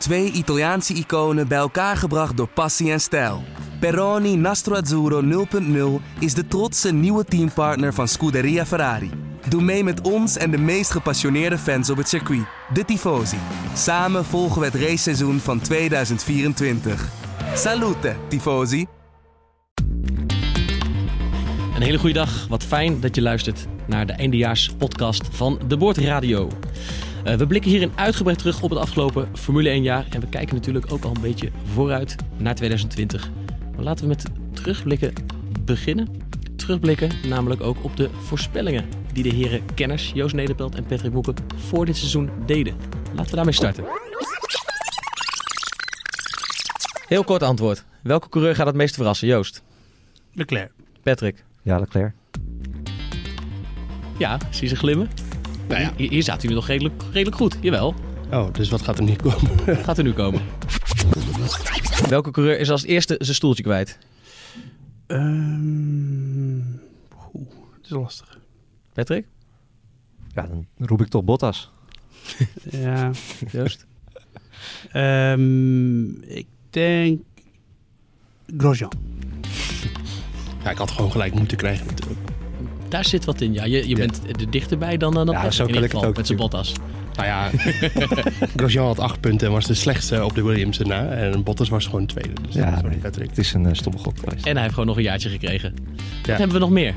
Twee Italiaanse iconen bij elkaar gebracht door passie en stijl. Peroni Nastro Azzurro 0.0 is de trotse nieuwe teampartner van Scuderia Ferrari. Doe mee met ons en de meest gepassioneerde fans op het circuit, de Tifosi. Samen volgen we het raceseizoen van 2024. Salute, Tifosi! Een hele goede dag. Wat fijn dat je luistert naar de eindejaars podcast van De Boord Radio. Uh, we blikken hierin uitgebreid terug op het afgelopen Formule 1 jaar. En we kijken natuurlijk ook al een beetje vooruit naar 2020. Maar laten we met terugblikken beginnen. Terugblikken namelijk ook op de voorspellingen die de heren kenners Joost Nederpelt en Patrick Boeken voor dit seizoen deden. Laten we daarmee starten. Heel kort antwoord. Welke coureur gaat het meest verrassen, Joost? Leclerc. Patrick? Ja, Leclerc. Ja, zie ze glimmen? Nou ja. Hier, hier zaten jullie nog redelijk, redelijk goed, jawel. Oh, dus wat gaat er nu komen? Wat gaat er nu komen? Welke coureur is als eerste zijn stoeltje kwijt? Um, oeh, het is lastig. Patrick? Ja, dan roep ik toch Bottas. ja. Joost? Um, ik denk Grosjean. Ja, ik had gewoon gelijk moeten krijgen natuurlijk. Daar zit wat in, ja. Je, je bent er dichterbij dan, dan ja, zo kan ik het ook met zijn Bottas. Nou ja, Grosjean had acht punten en was de slechtste op de Williams erna. En Bottas was gewoon tweede. Dus ja, nee, het is een uh, stomme gok geweest. En hij heeft gewoon nog een jaartje gekregen. Wat hebben we nog meer?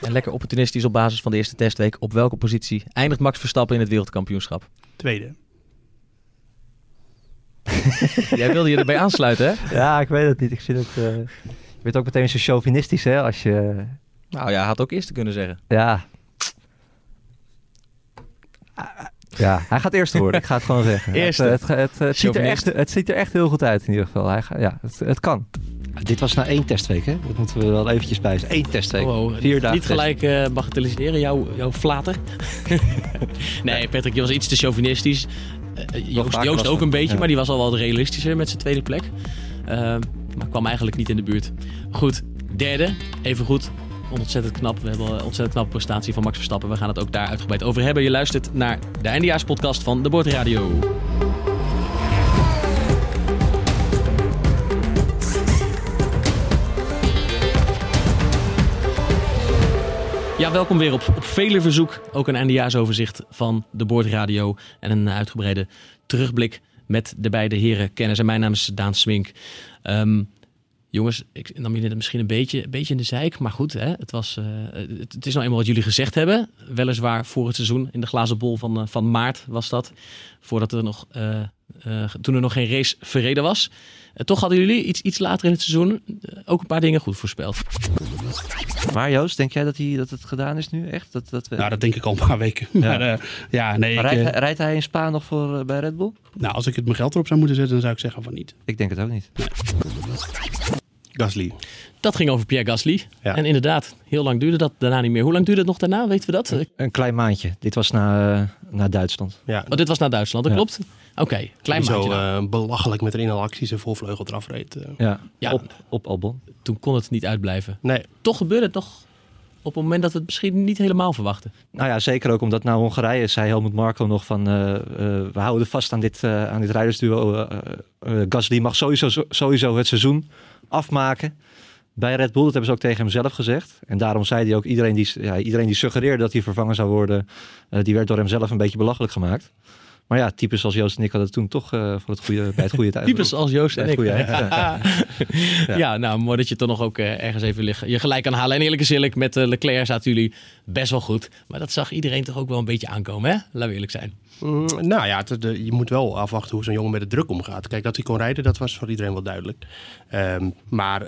En lekker opportunistisch op basis van de eerste testweek. Op welke positie eindigt Max Verstappen in het wereldkampioenschap? Tweede. Jij wilde je erbij aansluiten, hè? Ja, ik weet het niet. Ik zie het. Uh, je bent ook meteen zo chauvinistisch, hè? Als je. Nou ja, had ook eerst te kunnen zeggen. Ja. Ja, hij gaat eerst worden. ik ga het gewoon zeggen. Eerste. Het, het, het, het ziet er echt, het ziet er echt heel goed uit in ieder geval. Hij gaat, ja, het, het kan. Dit was na één testweek, hè? Dat moeten we wel eventjes bij zijn. Eén testweek. Wow, Vier dagen niet gelijk uh, bagatelliseren, jouw, jouw flater. nee, Patrick, je was iets te chauvinistisch. Uh, Joost, Joost ook een beetje, ja. maar die was al wel realistischer met zijn tweede plek. Uh, maar kwam eigenlijk niet in de buurt. Goed, derde, even goed. Ontzettend knap. We hebben een ontzettend knappe prestatie van Max Verstappen. We gaan het ook daar uitgebreid over hebben. Je luistert naar de eindejaarspodcast van de Bordradio. Ja, welkom weer op, op vele verzoek. Ook een eindejaarsoverzicht van de Boordradio. En een uitgebreide terugblik met de beide heren kenners. En mijn naam is Daan Swink. Um, jongens, ik nam jullie misschien een beetje, een beetje in de zeik. Maar goed, hè, het, was, uh, het, is nou eenmaal wat jullie gezegd hebben. Weliswaar voor het seizoen in de glazen bol van, uh, van maart was dat. Voordat er nog, uh, toen er nog geen race verreden was. Toch hadden jullie iets, iets later in het seizoen ook een paar dingen goed voorspeld. Maar Joost, denk jij dat, hij, dat het gedaan is nu echt? Dat, dat we... Nou, dat denk ik al een paar weken. Ja. Maar, uh, ja, nee, maar ik, rijdt, uh, rijdt, hij in Spa nog voor, uh, bij Red Bull? Nou, als ik het mijn geld erop zou moeten zetten, dan zou ik zeggen van niet. Ik denk het ook niet. Nee. Gasly. Dat ging over Pierre Gasly. Ja. En inderdaad, heel lang duurde dat daarna niet meer. Hoe lang duurde het nog daarna? Weten we dat? Een, een klein maandje. Dit was naar, naar Duitsland. Ja. Oh, dit was naar Duitsland, dat ja. klopt. Oké, okay, klein zo, maandje. Uh, belachelijk met een inhaalactie actie zijn voorvleugel eraf reed. Uh. Ja, ja, op, op Albon. Toen kon het niet uitblijven. Nee. Toch gebeurde het toch op het moment dat we het misschien niet helemaal verwachten. Nou ja, zeker ook omdat nou Hongarije zei Helmut Marko nog van... Uh, uh, we houden vast aan dit, uh, aan dit rijdersduo. Gasly mag sowieso, sowieso het seizoen afmaken bij Red Bull. Dat hebben ze ook tegen hem zelf gezegd. En daarom zei hij ook, iedereen die, ja, iedereen die suggereerde dat hij vervangen zou worden... die werd door hem zelf een beetje belachelijk gemaakt. Maar ja, types als Joost en ik hadden het toen toch uh, voor het goede, bij het goede tijd. types als Joost en ik. Goede, ja. ja. ja, nou mooi dat je toch nog ook uh, ergens even liggen. je gelijk kan halen. En eerlijk is eerlijk, met uh, Leclerc zaten jullie best wel goed. Maar dat zag iedereen toch ook wel een beetje aankomen, hè? Laten we eerlijk zijn. Mm, nou ja, het, de, je moet wel afwachten hoe zo'n jongen met de druk omgaat. Kijk, dat hij kon rijden, dat was voor iedereen wel duidelijk. Um, maar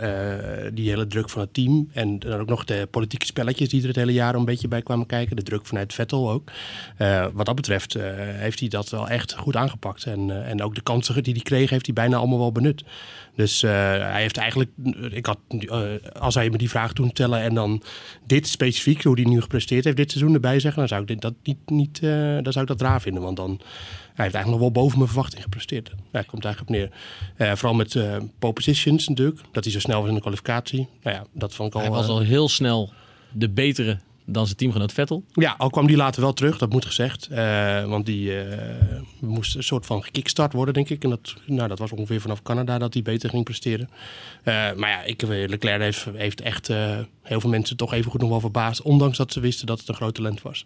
die hele druk van het team en dan ook nog de politieke spelletjes die er het hele jaar een beetje bij kwamen kijken. De druk vanuit Vettel ook. wat dat betreft heeft hij dat wel echt goed aangepakt. En, en ook de kansen die hij kreeg, heeft hij bijna allemaal wel benut. Dus hij heeft eigenlijk, ik had, als hij me die vraag toen stellen en dan dit specifiek, hoe hij nu gepresteerd heeft dit seizoen erbij zeggen, dan zou ik dat niet, niet dan zou ik dat raar vinden. Want dan, hij heeft eigenlijk nog wel boven mijn verwachting gepresteerd. Ja, komt eigenlijk op neer. vooral met pole positions natuurlijk, dat hij zo snel was in de kwalificatie. Nou ja, dat vond ik al. Hij was al heel snel de betere dan zijn teamgenoot Vettel. Ja, al kwam die later wel terug, dat moet gezegd. Eh, want die eh, moest een soort van gekickstart worden, denk ik. En dat, nou, dat was ongeveer vanaf Canada dat hij beter ging presteren. Eh, maar ja, ik, Leclerc heeft, heeft echt heel veel mensen toch even goed nog wel verbaasd. Ondanks dat ze wisten dat het een groot talent was.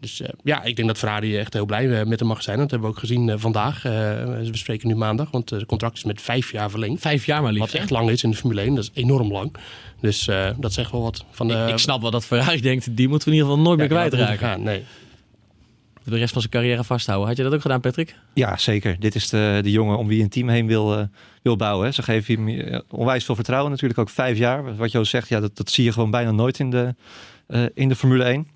Dus uh, ja, ik denk dat Ferrari echt heel blij met hem mag zijn. Dat hebben we ook gezien uh, vandaag. Uh, we spreken nu maandag, want het contract is met vijf jaar verlengd. Vijf jaar maar liefst. Wat echt lang is in de Formule 1. Dat is enorm lang. Dus dat zegt wel wat. Van de, ik, ik, snap wel dat Ferrari denkt, die moeten we in ieder geval nooit meer kwijtraken. Gaan, nee. De rest van zijn carrière vasthouden. Had je dat ook gedaan, Patrick? Ja, zeker. Dit is de, de jongen om wie een team heen wil, wil bouwen. Hè. Ze geven hem onwijs veel vertrouwen. Natuurlijk ook vijf jaar. Wat Joost zegt, ja, dat, dat zie je gewoon bijna nooit in de, in de Formule 1.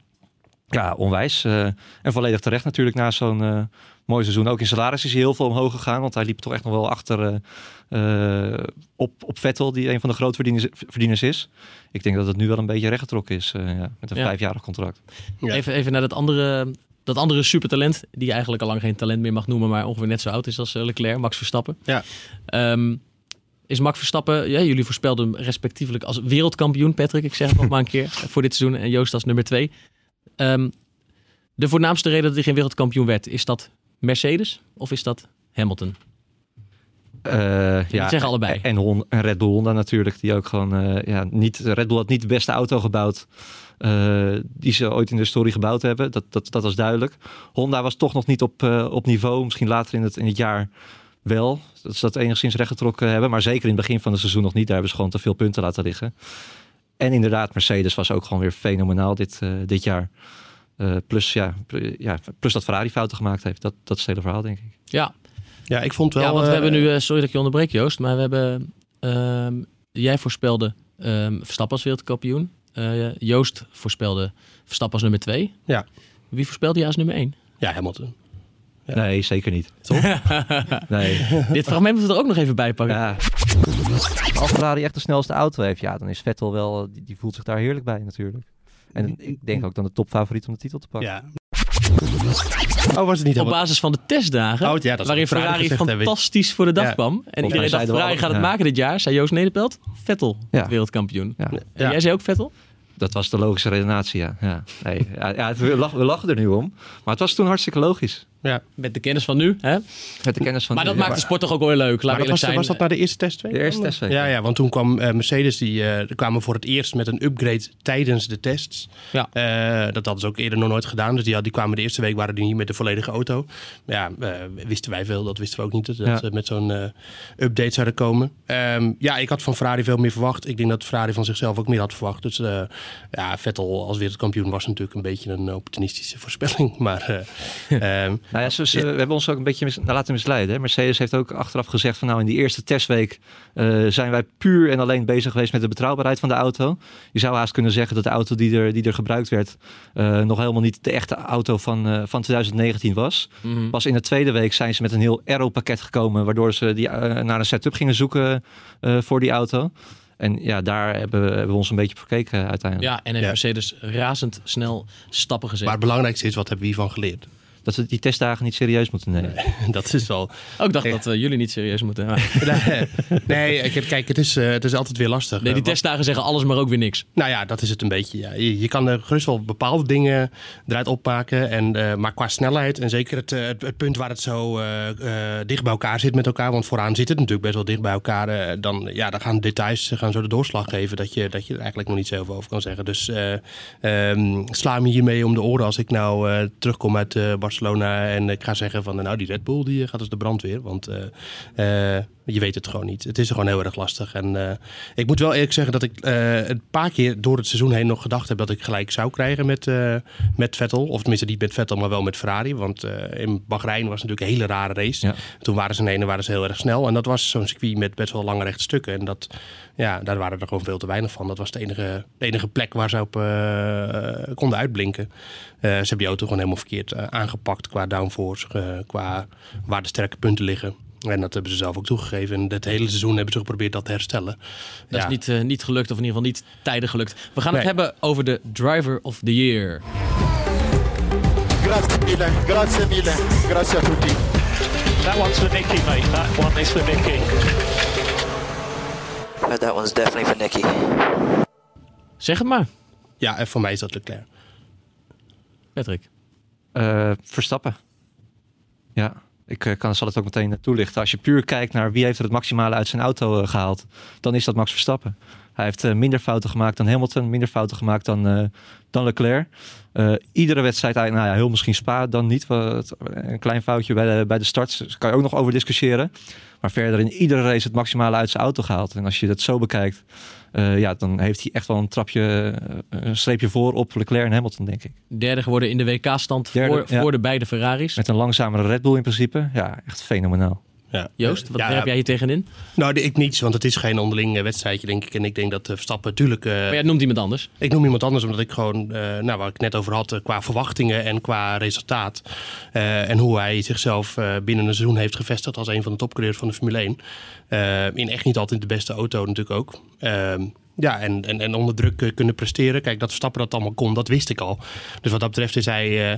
Ja, onwijs. Uh, en volledig terecht natuurlijk na zo'n uh, mooi seizoen. Ook in salaris is hij heel veel omhoog gegaan. Want hij liep toch echt nog wel achter uh, op, op Vettel, die een van de grootverdieners verdieners is. Ik denk dat het nu wel een beetje rechtgetrokken is ja, met een ja. vijfjarig contract. Ja. Even, even naar dat andere, dat andere supertalent, die je eigenlijk al lang geen talent meer mag noemen, maar ongeveer net zo oud is als Leclerc, Max Verstappen. Ja. Um, is Max Verstappen, ja, jullie voorspelden hem respectievelijk als wereldkampioen, Patrick. Ik zeg het nog maar een keer voor dit seizoen. En Joost als nummer twee. Um, de voornaamste reden dat hij geen wereldkampioen werd, is dat Mercedes of is dat Hamilton? Uh, ja, zeggen allebei. En, Hon, en Red Bull Honda natuurlijk, die ook gewoon uh, ja, niet. Red Bull had niet de beste auto gebouwd. Uh, die ze ooit in de story gebouwd hebben. Dat, dat, dat was duidelijk. Honda was toch nog niet op, op niveau. Misschien later in het, in het jaar wel. Dat ze dat enigszins rechtgetrokken hebben. Maar zeker in het begin van het seizoen nog niet. Daar hebben ze gewoon te veel punten laten liggen. En inderdaad, Mercedes was ook gewoon weer fenomenaal dit, uh, dit jaar. Uh, plus, ja, ja, plus dat Ferrari fouten gemaakt heeft. Dat, dat is het hele verhaal, denk ik. Ja, ja ik vond wel... Ja, want we hebben nu... Uh, sorry dat ik je onderbreek, Joost. Maar we hebben... Uh, jij voorspelde um, Verstappen als wereldkampioen. Joost voorspelde Verstappen als nummer 2. Ja. Wie voorspelde je als nummer 1? Ja, Hamilton. Ja. Nee, zeker niet. Toch? nee. Dit fragment moeten we er ook nog even bij pakken. Ja. Als Ferrari echt de snelste auto heeft, ja, dan is Vettel wel, die, die voelt zich daar heerlijk bij natuurlijk. En ik denk ook dan de topfavoriet om de titel te pakken. Ja. Oh, was het niet Op basis van de testdagen, oh, ja, waarin Ferrari fantastisch voor de dag ja. kwam. En iedereen dacht, Ferrari gaat het ja. maken dit jaar. Zei Joost Nederpelt, Vettel, wereldkampioen. En jij zei ook Vettel? Dat was de logische redenatie, ja. ja. Nee, ja, we, lachen, we lachen er nu om. Maar het was toen hartstikke logisch. Ja. Met de kennis van nu, hè? Met de kennis van maar nu, dat maakt de sport toch ook wel leuk, laat was, zijn. was dat na de eerste testweek? De eerste testweek. Ja, ja want toen kwam uh, Mercedes, die uh, kwamen voor het eerst met een upgrade tijdens de tests. Ja. Uh, dat hadden ze ook eerder nog nooit gedaan. Dus die, die kwamen de eerste week, waren die niet met de volledige auto. Ja, wisten wij veel, dat wisten we ook niet, dat ja. ze met zo'n update zouden komen. Um, ja, ik had van Ferrari veel meer verwacht. Ik denk dat Ferrari van zichzelf ook meer had verwacht. Dus ja, Vettel als wereldkampioen was natuurlijk een beetje een opportunistische voorspelling. Maar, um, nou ja, ze, ze, we hebben ons ook een beetje mis, laten misleiden. Hè? Mercedes heeft ook achteraf gezegd van nou in die eerste testweek uh, zijn wij puur en alleen bezig geweest met de betrouwbaarheid van de auto. Je zou haast kunnen zeggen dat de auto die er, die er gebruikt werd uh, nog helemaal niet de echte auto van, uh, van 2019 was. Mm -hmm. Pas in de tweede week zijn ze met een heel aero-pakket gekomen waardoor ze die, naar een setup gingen zoeken voor die auto. En ja, daar hebben we, hebben we ons een beetje op gekeken uiteindelijk. Ja, en heeft ja. Mercedes razendsnel stappen gezet. Maar het belangrijkste is, wat hebben we hiervan geleerd? Dat we die testdagen niet serieus moeten nemen. Nee, dat is wel. Ook oh, dacht dat uh, jullie niet serieus moeten. nee, nee, kijk, het is, uh, het is altijd weer lastig. Nee, die testdagen zeggen alles, maar ook weer niks. Nou ja, dat is het een beetje. Ja. Je, je kan er gerust wel bepaalde dingen eruit opmaken. En, uh, maar qua snelheid en zeker het, het, het punt waar het zo dicht bij elkaar zit met elkaar. Want vooraan zit het natuurlijk best wel dicht bij elkaar. dan, ja, dan gaan details gaan zo de doorslag geven dat je, dat je er eigenlijk nog niet zoveel over kan zeggen. Dus um, sla me hiermee om de oren als ik nou terugkom uit Barcelona en ik ga zeggen van nou die Red Bull die gaat als de brandweer. Want uh, uh, je weet het gewoon niet. Het is gewoon heel erg lastig. En uh, ik moet wel eerlijk zeggen dat ik een paar keer door het seizoen heen nog gedacht heb dat ik gelijk zou krijgen met, met Vettel. Of tenminste niet met Vettel, maar wel met Ferrari. Want in Bahrein was natuurlijk een hele rare race. Ja. Toen waren ze in waren ze heel erg snel. En dat was zo'n circuit met best wel lange rechte stukken. En dat, ja, daar waren er gewoon veel te weinig van. Dat was de enige, de enige plek waar ze op konden uitblinken. ze hebben die auto gewoon helemaal verkeerd aangepakt qua downforce, qua waar de sterke punten liggen. En dat hebben ze zelf ook toegegeven. En het hele seizoen hebben ze geprobeerd dat te herstellen. Dat ja. is niet, uh, niet gelukt, of in ieder geval niet tijdig gelukt. We gaan nee. het hebben over de Driver of the Year. Grazie mille, grazie mille, grazie a tutti. That one's for Nicky, mate. That one is for Nicky. But that one's definitely for Nicky. Zeg het maar. Ja, en voor mij is dat Leclerc. Patrick. Eh, Verstappen. Ja, ik eh, kan, zal het ook meteen toelichten. Als je puur kijkt naar wie heeft er het maximale uit zijn auto eh, gehaald, dan is dat Max Verstappen. Hij heeft eh, minder fouten gemaakt dan Hamilton, minder fouten gemaakt dan, eh, dan Leclerc. Eh, iedere wedstrijd, eigenlijk, nou ja, heel misschien Spa, dan niet. Wat- Een klein foutje bij de, bij de start, daar kan je ook nog over discussiëren. Maar verder in iedere race het maximale uit zijn auto gehaald. En als je dat zo bekijkt, ja, dan heeft hij echt wel een trapje, een streepje voor op Leclerc en Hamilton, denk ik. Derde geworden in de WK-stand voor, ja. voor de beide Ferraris. Met een langzamere Red Bull in principe. Ja, echt fenomenaal. Ja. Joost, wat Ja, heb jij hier tegenin? Nou, ik niets, want het is geen onderling eh, wedstrijdje, denk ik. En ik denk dat eh, Verstappen natuurlijk... eh, Maar jij noemt iemand anders. Ik noem iemand anders omdat ik gewoon, eh, nou, waar ik het net over had, qua verwachtingen en qua resultaat. eh, en hoe hij zichzelf eh, binnen een seizoen heeft gevestigd als een van de topcoureurs van de Formule 1. Eh, in echt niet altijd de beste auto natuurlijk ook. Ehm, ja, en, en, en onder druk kunnen presteren. Kijk, dat Verstappen dat allemaal kon, dat wist ik al. Dus wat dat betreft is hij...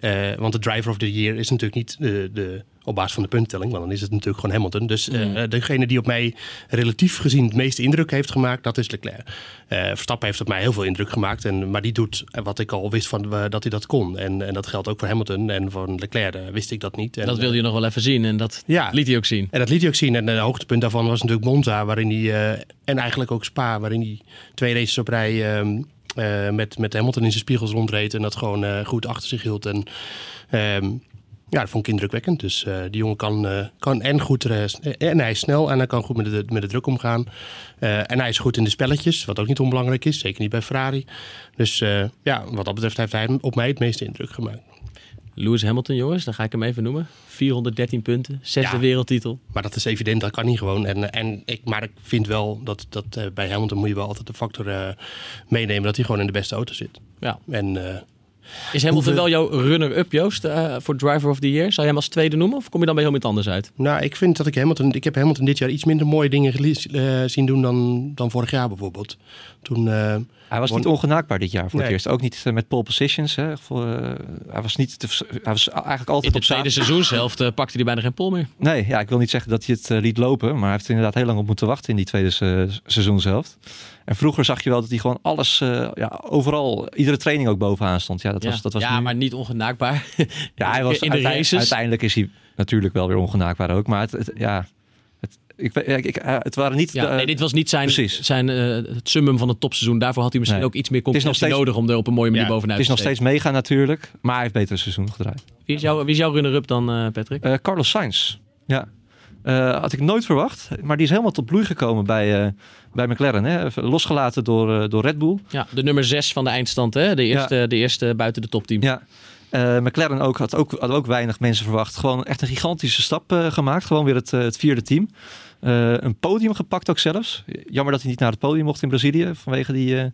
eh, eh, want de driver of the year is natuurlijk niet de, de, op basis van de punttelling. Want dan is het natuurlijk gewoon Hamilton. Dus Mm. degene die op mij relatief gezien het meeste indruk heeft gemaakt, dat is Leclerc. Eh, Verstappen heeft op mij heel veel indruk gemaakt. En, maar die doet wat ik al wist van, eh, dat hij dat kon. En, en dat geldt ook voor Hamilton. En voor Leclerc wist ik dat niet. En, Dat wilde je nog wel even zien en dat Ja. liet hij ook zien. en dat liet hij ook zien. En het hoogtepunt daarvan was natuurlijk Monza, waarin hij, en eigenlijk ook Spa, waarin hij twee races op rij ehm, eh, met, met Hamilton in zijn spiegels rondreed. En dat gewoon goed achter zich hield. En ehm, ja, dat vond ik indrukwekkend. Dus eh, die jongen kan, eh, kan en goed, eh, en hij is snel en hij kan goed met de, met de druk omgaan. En hij is goed in de spelletjes, wat ook niet onbelangrijk is. Zeker niet bij Ferrari. Dus ja, wat dat betreft heeft hij op mij het meeste indruk gemaakt. Lewis Hamilton, jongens, dan ga ik hem even noemen. 413 punten, zesde Ja. wereldtitel. Maar dat is evident, dat kan niet gewoon. En, en ik, maar ik vind wel dat, dat bij Hamilton moet je wel altijd de factor meenemen dat hij gewoon in de beste auto zit. Ja. En Is Hamilton Hoeveel- wel jouw runner-up, Joost, eh, voor Driver of the Year? Zou je hem als tweede noemen of kom je dan bij heel iets anders uit? nou, ik vind dat ik Hamilton, ik heb Hamilton dit jaar iets minder mooie dingen eh, zien doen dan, dan vorig jaar bijvoorbeeld. Toen, eh, Hij was niet ongenaakbaar dit jaar voor het eerst. Ook niet met pole positions. Hè. Voor, hij was niet. te- hij was eigenlijk In altijd de op tweede zaterdag. seizoenshelft eh, pakte hij bijna geen pol meer. Nee, ja, ik wil niet zeggen dat hij het liet lopen, maar hij heeft er inderdaad heel lang op moeten wachten in die tweede se- seizoenshelft. En vroeger zag je wel dat hij gewoon alles, eh, ja, overal, iedere training ook bovenaan stond. Ja, dat ja, was, dat was ja nu- maar niet ongenaakbaar. ja, hij was in de uiteindelijk- races. Uiteindelijk is hij natuurlijk wel weer ongenaakbaar ook, maar het, het- ja, het, ik, ik, eh, het waren niet. Ja, de- nee, dit was niet zijn, precies. zijn eh, het summum van het topseizoen. Daarvoor had hij misschien Nee. ook iets meer concurrentie steeds- nodig om er op een mooie manier Ja, bovenuit het is te nog steeds mega natuurlijk, maar hij heeft beter seizoen gedraaid. Wie is, jouw, wie is jouw runner-up dan, Patrick? Carlos Sainz. Ja. Eh, had ik nooit verwacht. Maar die is helemaal tot bloei gekomen bij, eh, bij McLaren. Hè? Losgelaten door, eh, door Red Bull. Ja, de nummer 6 van de eindstand, hè? De eerste, de eerste buiten de topteam. Ja. McLaren ook, had ook, had ook weinig mensen verwacht. Gewoon echt een gigantische stap gemaakt. Gewoon weer het, het vierde team. Een podium gepakt ook zelfs. Jammer dat hij niet naar het podium mocht in Brazilië. Vanwege die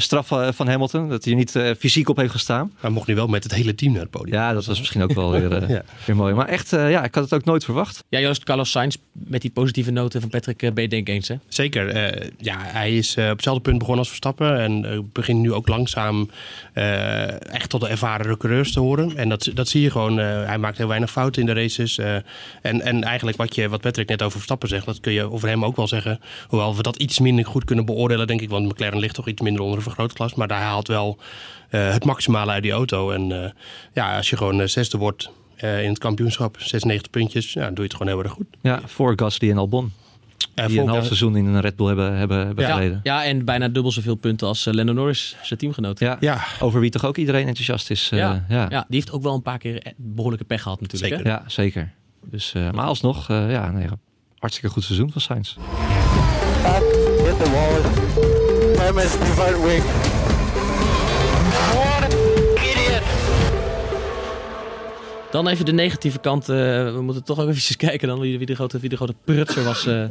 straf eh, van Hamilton. Dat hij er niet eh, fysiek op heeft gestaan. hij mocht nu wel met het hele team naar het podium. Ja, dat was misschien ook wel weer, eh, Ja. weer mooi. Maar echt, eh, ja, ik had het ook nooit verwacht. Ja, Joost, Carlos Sainz, met die positieve noten van Patrick, eh, ben je denk ik eens, hè? Zeker. eh, ja, hij is eh, op hetzelfde punt begonnen als Verstappen. En eh, begint nu ook langzaam eh, echt tot de ervaren coureurs te horen. En dat, dat zie je gewoon. eh, hij maakt heel weinig fouten in de races. eh, en, en eigenlijk wat, je, wat Patrick net over Verstappen zegt, dat kun je over hem ook wel zeggen. Hoewel we dat iets minder goed kunnen beoordelen, denk ik. Want McLaren ligt toch iets minder onder een vergrootglas. Maar hij haalt wel eh, het maximale uit die auto. En eh, ja, als je gewoon eh, zesde wordt eh, in het kampioenschap, 96 puntjes, ja, dan doe je het gewoon heel erg goed. Ja, voor Gasly en Albon. Die een half seizoen in een Red Bull hebben, hebben, hebben Ja, gereden. ja, en bijna dubbel zoveel punten als uh, Lando Norris, zijn teamgenoot. Ja, Ja, over wie toch ook iedereen enthousiast is. eh, Ja. ja. Ja, die heeft ook wel een paar keer eh, behoorlijke pech gehad natuurlijk. Zeker. Hè? Ja, zeker. Dus, eh, maar alsnog, eh, ja, nee, hartstikke goed seizoen van Sainz. Hit the wall. MS divert wing. What an idiot! Dan even de negatieve kant. eh, we moeten toch ook even kijken dan wie, wie, de, grote, wie de grote prutser was eh, eh,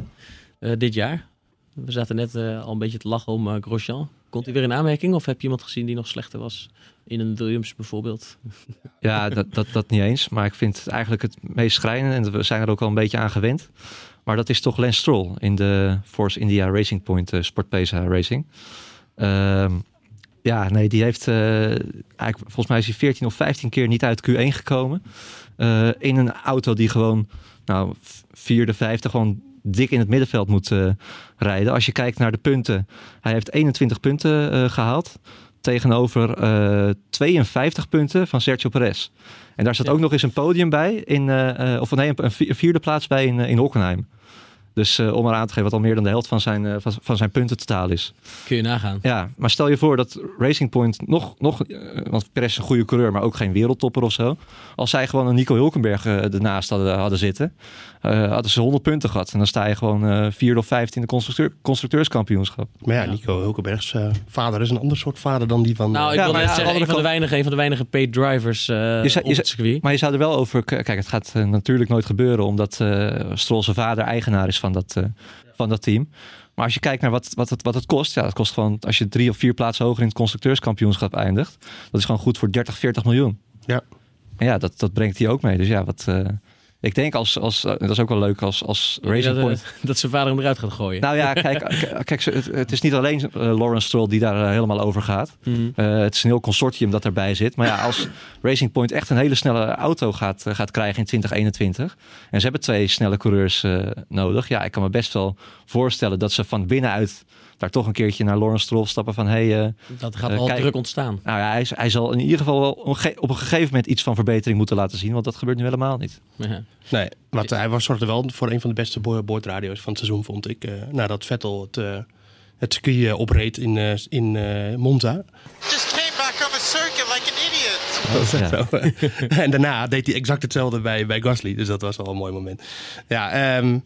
dit jaar. We zaten net eh, al een beetje te lachen om Grosjean. Komt hij weer in aanmerking of heb je iemand gezien die nog slechter was? In een Williams bijvoorbeeld. Ja, dat, dat, dat niet eens. Maar ik vind het eigenlijk het meest schrijnende. En we zijn er ook al een beetje aan gewend. Maar dat is toch Lance Stroll in de Force India Racing Point uh, Sport Pesa Racing. Ehm, ja, nee, die heeft eh, eigenlijk, volgens mij is hij 14 of 15 keer niet uit Q1 gekomen. Eh, in een auto die gewoon, nou, vierde, vijfde, gewoon dik in het middenveld moet rijden. Als je kijkt naar de punten, hij heeft 21 punten gehaald. Tegenover eh, 52 punten van Sergio Perez. En daar zat Ja. ook nog eens een podium bij, in, eh, eh, of nee, een vi- een vierde plaats bij in, in Hockenheim. Dus om eraan te geven wat al meer dan de helft van zijn, van, van zijn punten totaal is. Kun je nagaan. Ja, maar stel je voor dat Racing Point nog, nog want Perez is een goede coureur, maar ook geen wereldtopper of zo. Als zij gewoon een Nico Hulkenberg ernaast hadden, hadden zitten, hadden ze 100 punten gehad. En dan sta je gewoon eh vierde of vijfde in de constructeur, constructeurskampioenschap. Maar ja, Ja. Nico Hulkenbergs eh, vader is een ander soort vader dan die van... Nou, ik eh, wil maar net ja, zeggen, een van, de weinige, een van de weinige paid drivers eh Je zei- je op het zei- circuit. Maar je zou er wel over... Kijk, het gaat eh, natuurlijk nooit gebeuren... omdat eh Stroll zijn vader eigenaar is van dat, eh, van dat team. Maar als je kijkt naar wat, wat, het, wat het kost... Ja, het kost gewoon... Als je drie of vier plaatsen hoger in het constructeurskampioenschap eindigt... dat is gewoon goed voor 30, 40 miljoen. Ja. En ja, dat, dat brengt hij ook mee. Dus ja, wat... eh, ik denk als... als eh, dat is ook wel leuk als, als Racing dat, eh, Point... dat zijn vader hem eruit gaat gooien. Nou ja, kijk, k- kijk ze- het, het is niet alleen eh, Lawrence Stroll die daar eh, helemaal over gaat. Mhm. Eh, het is een heel consortium dat erbij zit. Maar ja, als Racing Point echt een hele snelle auto gaat, eh, gaat krijgen in 2021. En ze hebben twee snelle coureurs eh, nodig. Ja, ik kan me best wel voorstellen dat ze van binnenuit daar toch een keertje naar Lawrence Stroll stappen van... Hey, eh, dat gaat eh, wel kijk- druk ontstaan. nou ja, hij, hij zal in ieder geval wel op een gegeven moment iets van verbetering moeten laten zien. Want dat gebeurt nu helemaal niet. Ja. Nee, want hij was zorgde wel voor een van de beste bo- boordradio's van het seizoen, vond ik. eh, nadat Vettel het, eh, het circuit opreed in, eh, in eh, Monza. Just came back on circuit like an idiot. Ja. Zo. en daarna deed hij exact hetzelfde bij, bij Gasly. Dus dat was wel een mooi moment. Ja, ehm, eh,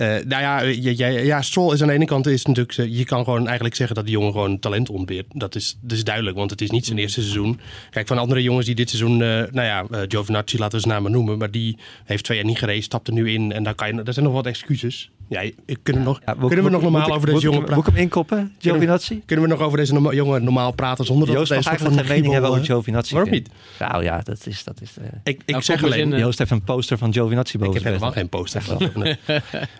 nou ja, ja, ja, ja, Stroll is aan de ene kant is natuurlijk, eh, je kan gewoon eigenlijk zeggen dat die jongen gewoon talent ontbeert. Dat is, dat is duidelijk, want het is niet zijn eerste seizoen. Kijk, van andere jongens die dit seizoen, eh, nou ja, eh, Giovinazzi laten we zijn naam maar noemen, maar die heeft twee jaar niet gereden, stapt er nu in en dan kan je, er zijn nog wat excuses. Ja, ik- kunnen, we nog, Ja, kunnen we nog normaal over deze jongen Moet ik praten? hem inkoppen, Giovinazzi? Kunnen we nog over deze jongen normaal praten zonder dat Joost deze soort eigenlijk geen mening hebben over Giovinazzi. Waarom niet? Nou ja, dat is... Dat is eh, Ik, ik Nou, zeg alleen, eh, Joost heeft een poster van Giovinazzi boven Ik heb helemaal geen poster.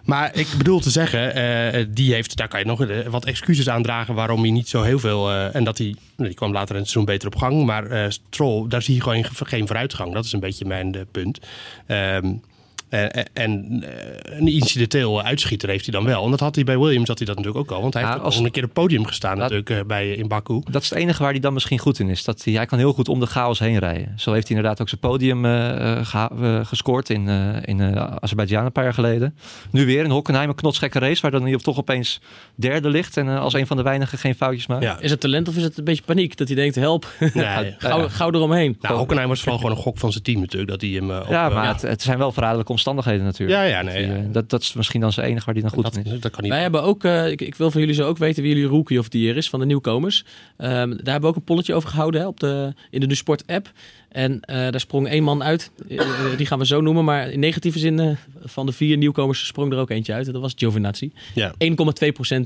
maar ik bedoel te zeggen, eh, die heeft, daar kan je nog wat excuses aan dragen waarom hij niet zo heel veel. eh, en dat hij, nou, die kwam later in het seizoen beter op gang. Maar eh Stroll, daar zie je gewoon geen vooruitgang. Dat is een beetje mijn punt. Ehm, eh, en eh, een incidenteel uitschieter heeft hij dan wel. En dat had hij bij Williams had hij dat natuurlijk ook al. Want hij Ja, heeft als- al een keer op het podium gestaan Dat- natuurlijk eh, bij, in Baku. Dat is het enige waar hij dan misschien goed in is. Dat hij, hij kan heel goed om de chaos heen rijden. Zo heeft hij inderdaad ook zijn podium eh, eh, eh, gescoord in, eh in eh, Azerbeidzjan een paar jaar geleden. Nu weer in Hockenheim, een knotsgekke race waar dan hij toch opeens derde ligt. En eh, als een van de weinigen geen foutjes maakt. Ja. Is het talent of is het een beetje paniek? Dat hij denkt, help, Nee, gauw, gauw eromheen. nou, Hockenheim was vooral gewoon een gok van zijn team natuurlijk. Dat hij hem eh, op, Ja, eh, maar Het, het zijn wel verraderlijke omstandigheden natuurlijk. Ja, ja, nee, Die, ja. eh, dat, dat is misschien dan zijn enige waar hij dan goed dat, in is. dat kan niet. Wij hebben ook, eh, ik, ik wil van jullie zo ook weten wie jullie rookie of year is van de nieuwkomers. Ehm, daar hebben we ook een polletje over gehouden hè, op de, in de Nu Sport app. En eh, daar sprong één man uit, die gaan we zo noemen. Maar in negatieve zin eh, van de vier nieuwkomers sprong er ook eentje uit. En dat was Giovinazzi. Ja. 1,2%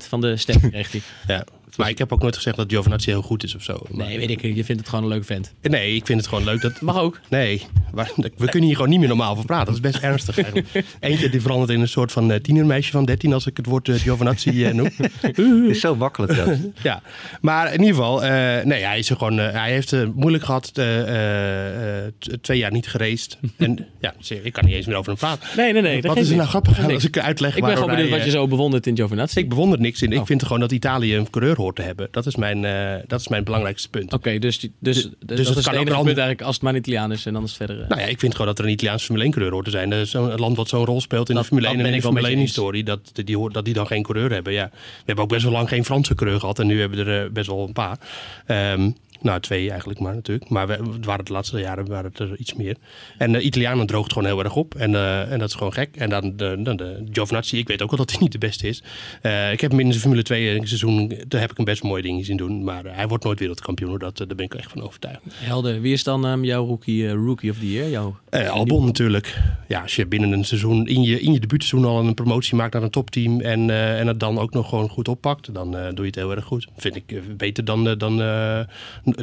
van de stemmen kreeg hij. Ja. Maar ik heb ook nooit gezegd dat Giovinazzi heel goed is of zo. Maar- Nee, weet ik, je vindt het gewoon een leuk vent. Nee, ik vind het gewoon leuk dat... Mag ook. Nee, we kunnen hier gewoon niet meer normaal over praten. Dat is best ernstig eigenlijk. Eentje die verandert in een soort van eh, tienermeisje van 13 als ik het woord eh, Giovinazzi eh, noem. Het is zo makkelijk. Dat. ja, maar in ieder geval, eh, nee, hij, is er gewoon, eh, hij heeft het moeilijk gehad. eh, eh, eh, twee jaar niet gereisd. en ja, ik kan niet eens meer over hem praten. Nee, nee, nee. Wat is er nou grappig aan als ik uitleg Ik ben gewoon benieuwd wat je eh, zo bewondert in Giovinazzi. Ik bewonder niks in. Ik Oh. vind gewoon dat Italië een coureur hoort te hebben. Dat is mijn, eh, dat is mijn belangrijkste punt. Oké, dus, dus, dus, dat is kan het ook een ander- eigenlijk als het maar een Italiaan is. En dan is het verder... eh, Nou ja, ik vind gewoon dat er een Italiaanse Formule 1 coureur hoort te zijn. Dat is zo'n een land wat zo'n rol speelt in Dat- de Formule dat 1 en de Formule met je 1 historie. Dat die, hoort, dat die dan geen coureur hebben. Ja. We hebben ook best wel lang geen Franse coureur gehad. En nu hebben we er best wel een paar. Ehm, nou, twee eigenlijk maar natuurlijk. Maar we, het waren de laatste jaren waren het er iets meer. En de Italianen droogt gewoon heel erg op. En, eh, en dat is gewoon gek. En dan de, dan de Giovinazzi, ik weet ook wel dat hij niet de beste is. Eh, ik heb hem in zijn Formule 2 seizoen, daar heb ik hem best mooie dingen zien doen. Maar eh, hij wordt nooit wereldkampioen. Dat, eh, daar ben ik echt van overtuigd. Helder. Wie is dan ehm, jouw rookie, eh, rookie of the year? Jouw, Eh, Albon natuurlijk. Ja, als je binnen een seizoen, in je, in je debuutseizoen al een promotie maakt naar een topteam en, eh, en het dan ook nog gewoon goed oppakt, dan eh, doe je het heel erg goed. Vind ik eh, beter dan, eh, dan, eh,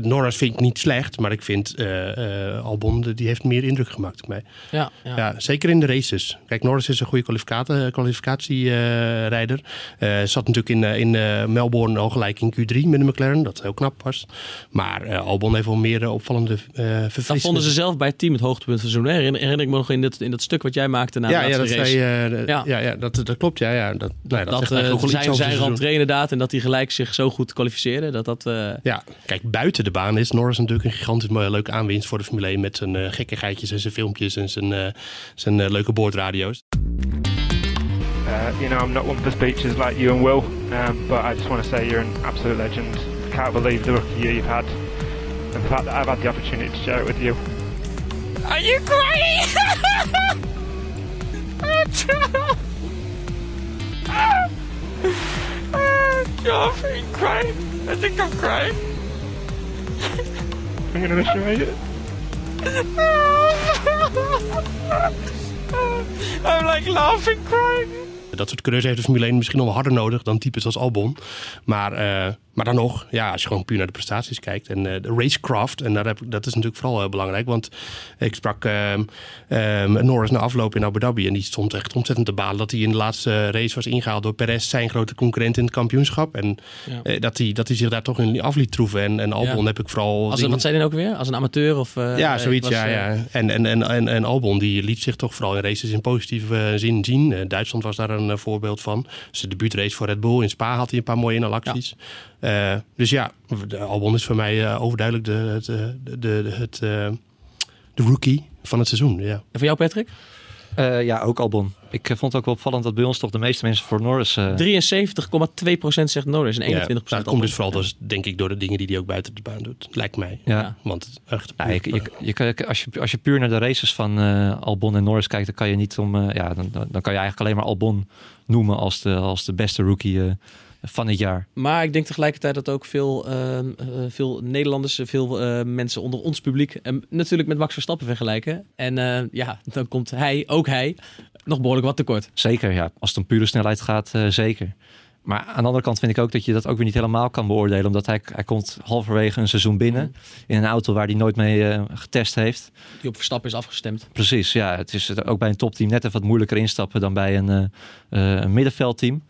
Norris vind ik niet slecht, maar ik vind eh, eh, Albon, die heeft meer indruk gemaakt op mij. Ja, ja. Ja, zeker in de races. Kijk, Norris is een goede kwalificate- kwalificatierijder. Eh zat natuurlijk in, eh, in eh, Melbourne al gelijk in Q3 met de McLaren, dat heel knap was. Maar eh, Albon heeft wel meer eh, opvallende uh, Dat vonden ze zelf bij het team het hoogtepunt van seizoen. Herinner, herinner ik me nog in dat, in dat stuk wat jij maakte na de Ja, dat, race. zei, eh, Ja. ja. Ja, dat, dat klopt. Ja, ja. Dat, nou, ja, dat, dat eh, zijn, zijn rentree inderdaad en dat hij gelijk zich zo goed kwalificeerde. Dat dat, eh, Ja, kijk, buiten de baan is Norris natuurlijk een gigantisch mooie, leuke aanwinst voor de Formule 1 met zijn eh gekkigheidjes en zijn filmpjes en zijn, eh, zijn eh, leuke boordradio's. Uh, you know, I'm not one for speeches like you and Will, um, but I just want to say you're an absolute legend. Can't believe the rookie year you've had, and the fact that I've had the opportunity to share it with you. Are you crying? I'm crying. I think I'm crying. I'm going to show you. I'm like laughing, crying. Dat soort coureurs heeft de Formule 1 misschien nog wel harder nodig dan types als Albon. Maar, eh, maar dan nog, ja, als je gewoon puur naar de prestaties kijkt. En eh, de racecraft, en daar heb, dat is natuurlijk vooral heel belangrijk. Want ik sprak ehm, ehm, Norris na afloop in Abu Dhabi. En die stond echt ontzettend te balen dat hij in de laatste race was ingehaald door Perez, zijn grote concurrent in het kampioenschap. En Ja. eh, dat, hij, dat hij zich daar toch in af liet troeven. En, en Albon Ja. heb ik vooral... als, een- wat zei hij nou ook weer? Als een amateur? Of, eh, ja, zoiets, was, ja, eh, ja. En, en, en, en, en Albon die liet zich toch vooral in races in positieve eh, zin zien. Eh, Duitsland was daar een eh, voorbeeld van. Zijn debuutrace voor Red Bull in Spa had hij een paar mooie inhalacties. Eh, dus ja, de Albon is voor mij eh, overduidelijk de, het, eh, de, de, het, eh, de rookie van het seizoen. Ja. En voor jou, Patrick? Eh, ja, ook Albon. Ik vond het ook wel opvallend dat bij ons toch de meeste mensen voor Norris... eh, 73,2% zegt Norris en 21% Ja, dat komt Albon. dus vooral dus, denk ik door de dingen die hij ook buiten de baan doet. Lijkt mij. Ja. Want echt, Ja, je, je, je kan- als, je, als je puur naar de races van eh, Albon en Norris kijkt, dan kan je niet om. eh, ja, dan, dan dan kan je eigenlijk alleen maar Albon noemen als de, als de beste rookie eh, van het jaar. Maar ik denk tegelijkertijd dat ook veel, ehm, eh, veel Nederlanders, veel eh, mensen onder ons publiek, en natuurlijk met Max Verstappen vergelijken. En eh, ja, dan komt hij, ook hij, nog behoorlijk wat tekort. Zeker, ja. Als het om pure snelheid gaat, zeker. Maar aan de andere kant vind ik ook dat je dat ook weer niet helemaal kan beoordelen. Omdat hij, hij komt halverwege een seizoen binnen. In een auto waar hij nooit mee getest heeft. Die op Verstappen is afgestemd. Precies, ja. Het is ook bij een topteam net even wat moeilijker instappen dan bij een, een middenveldteam.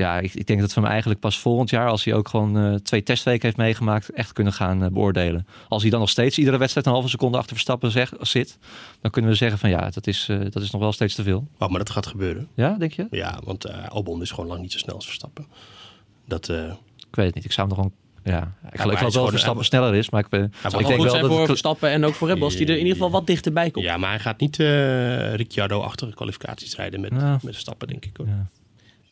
Ja, ik, ik denk dat we hem eigenlijk pas volgend jaar, als hij ook gewoon eh, twee testweken heeft meegemaakt, echt kunnen gaan eh, beoordelen. Als hij dan nog steeds iedere wedstrijd een halve seconde achter Verstappen zeg, zit, dan kunnen we zeggen van ja, dat is, eh, dat is nog wel steeds te veel. Oh, maar dat gaat gebeuren. Ja, denk je? Ja, want Albon is gewoon lang niet zo snel als Verstappen. Dat, Ik weet het niet. Ik zou hem nog gewoon. Ja, ik geloof geloof wel dat Verstappen sneller is, maar ik, ben, ik denk wel dat voor het- Verstappen en ook voor Red Bull, als die er in ieder geval wat dichterbij komt. Ja, maar hij gaat niet eh Ricciardo-achtige kwalificaties rijden met, Ja. met Verstappen, denk ik. Hoor. Ja.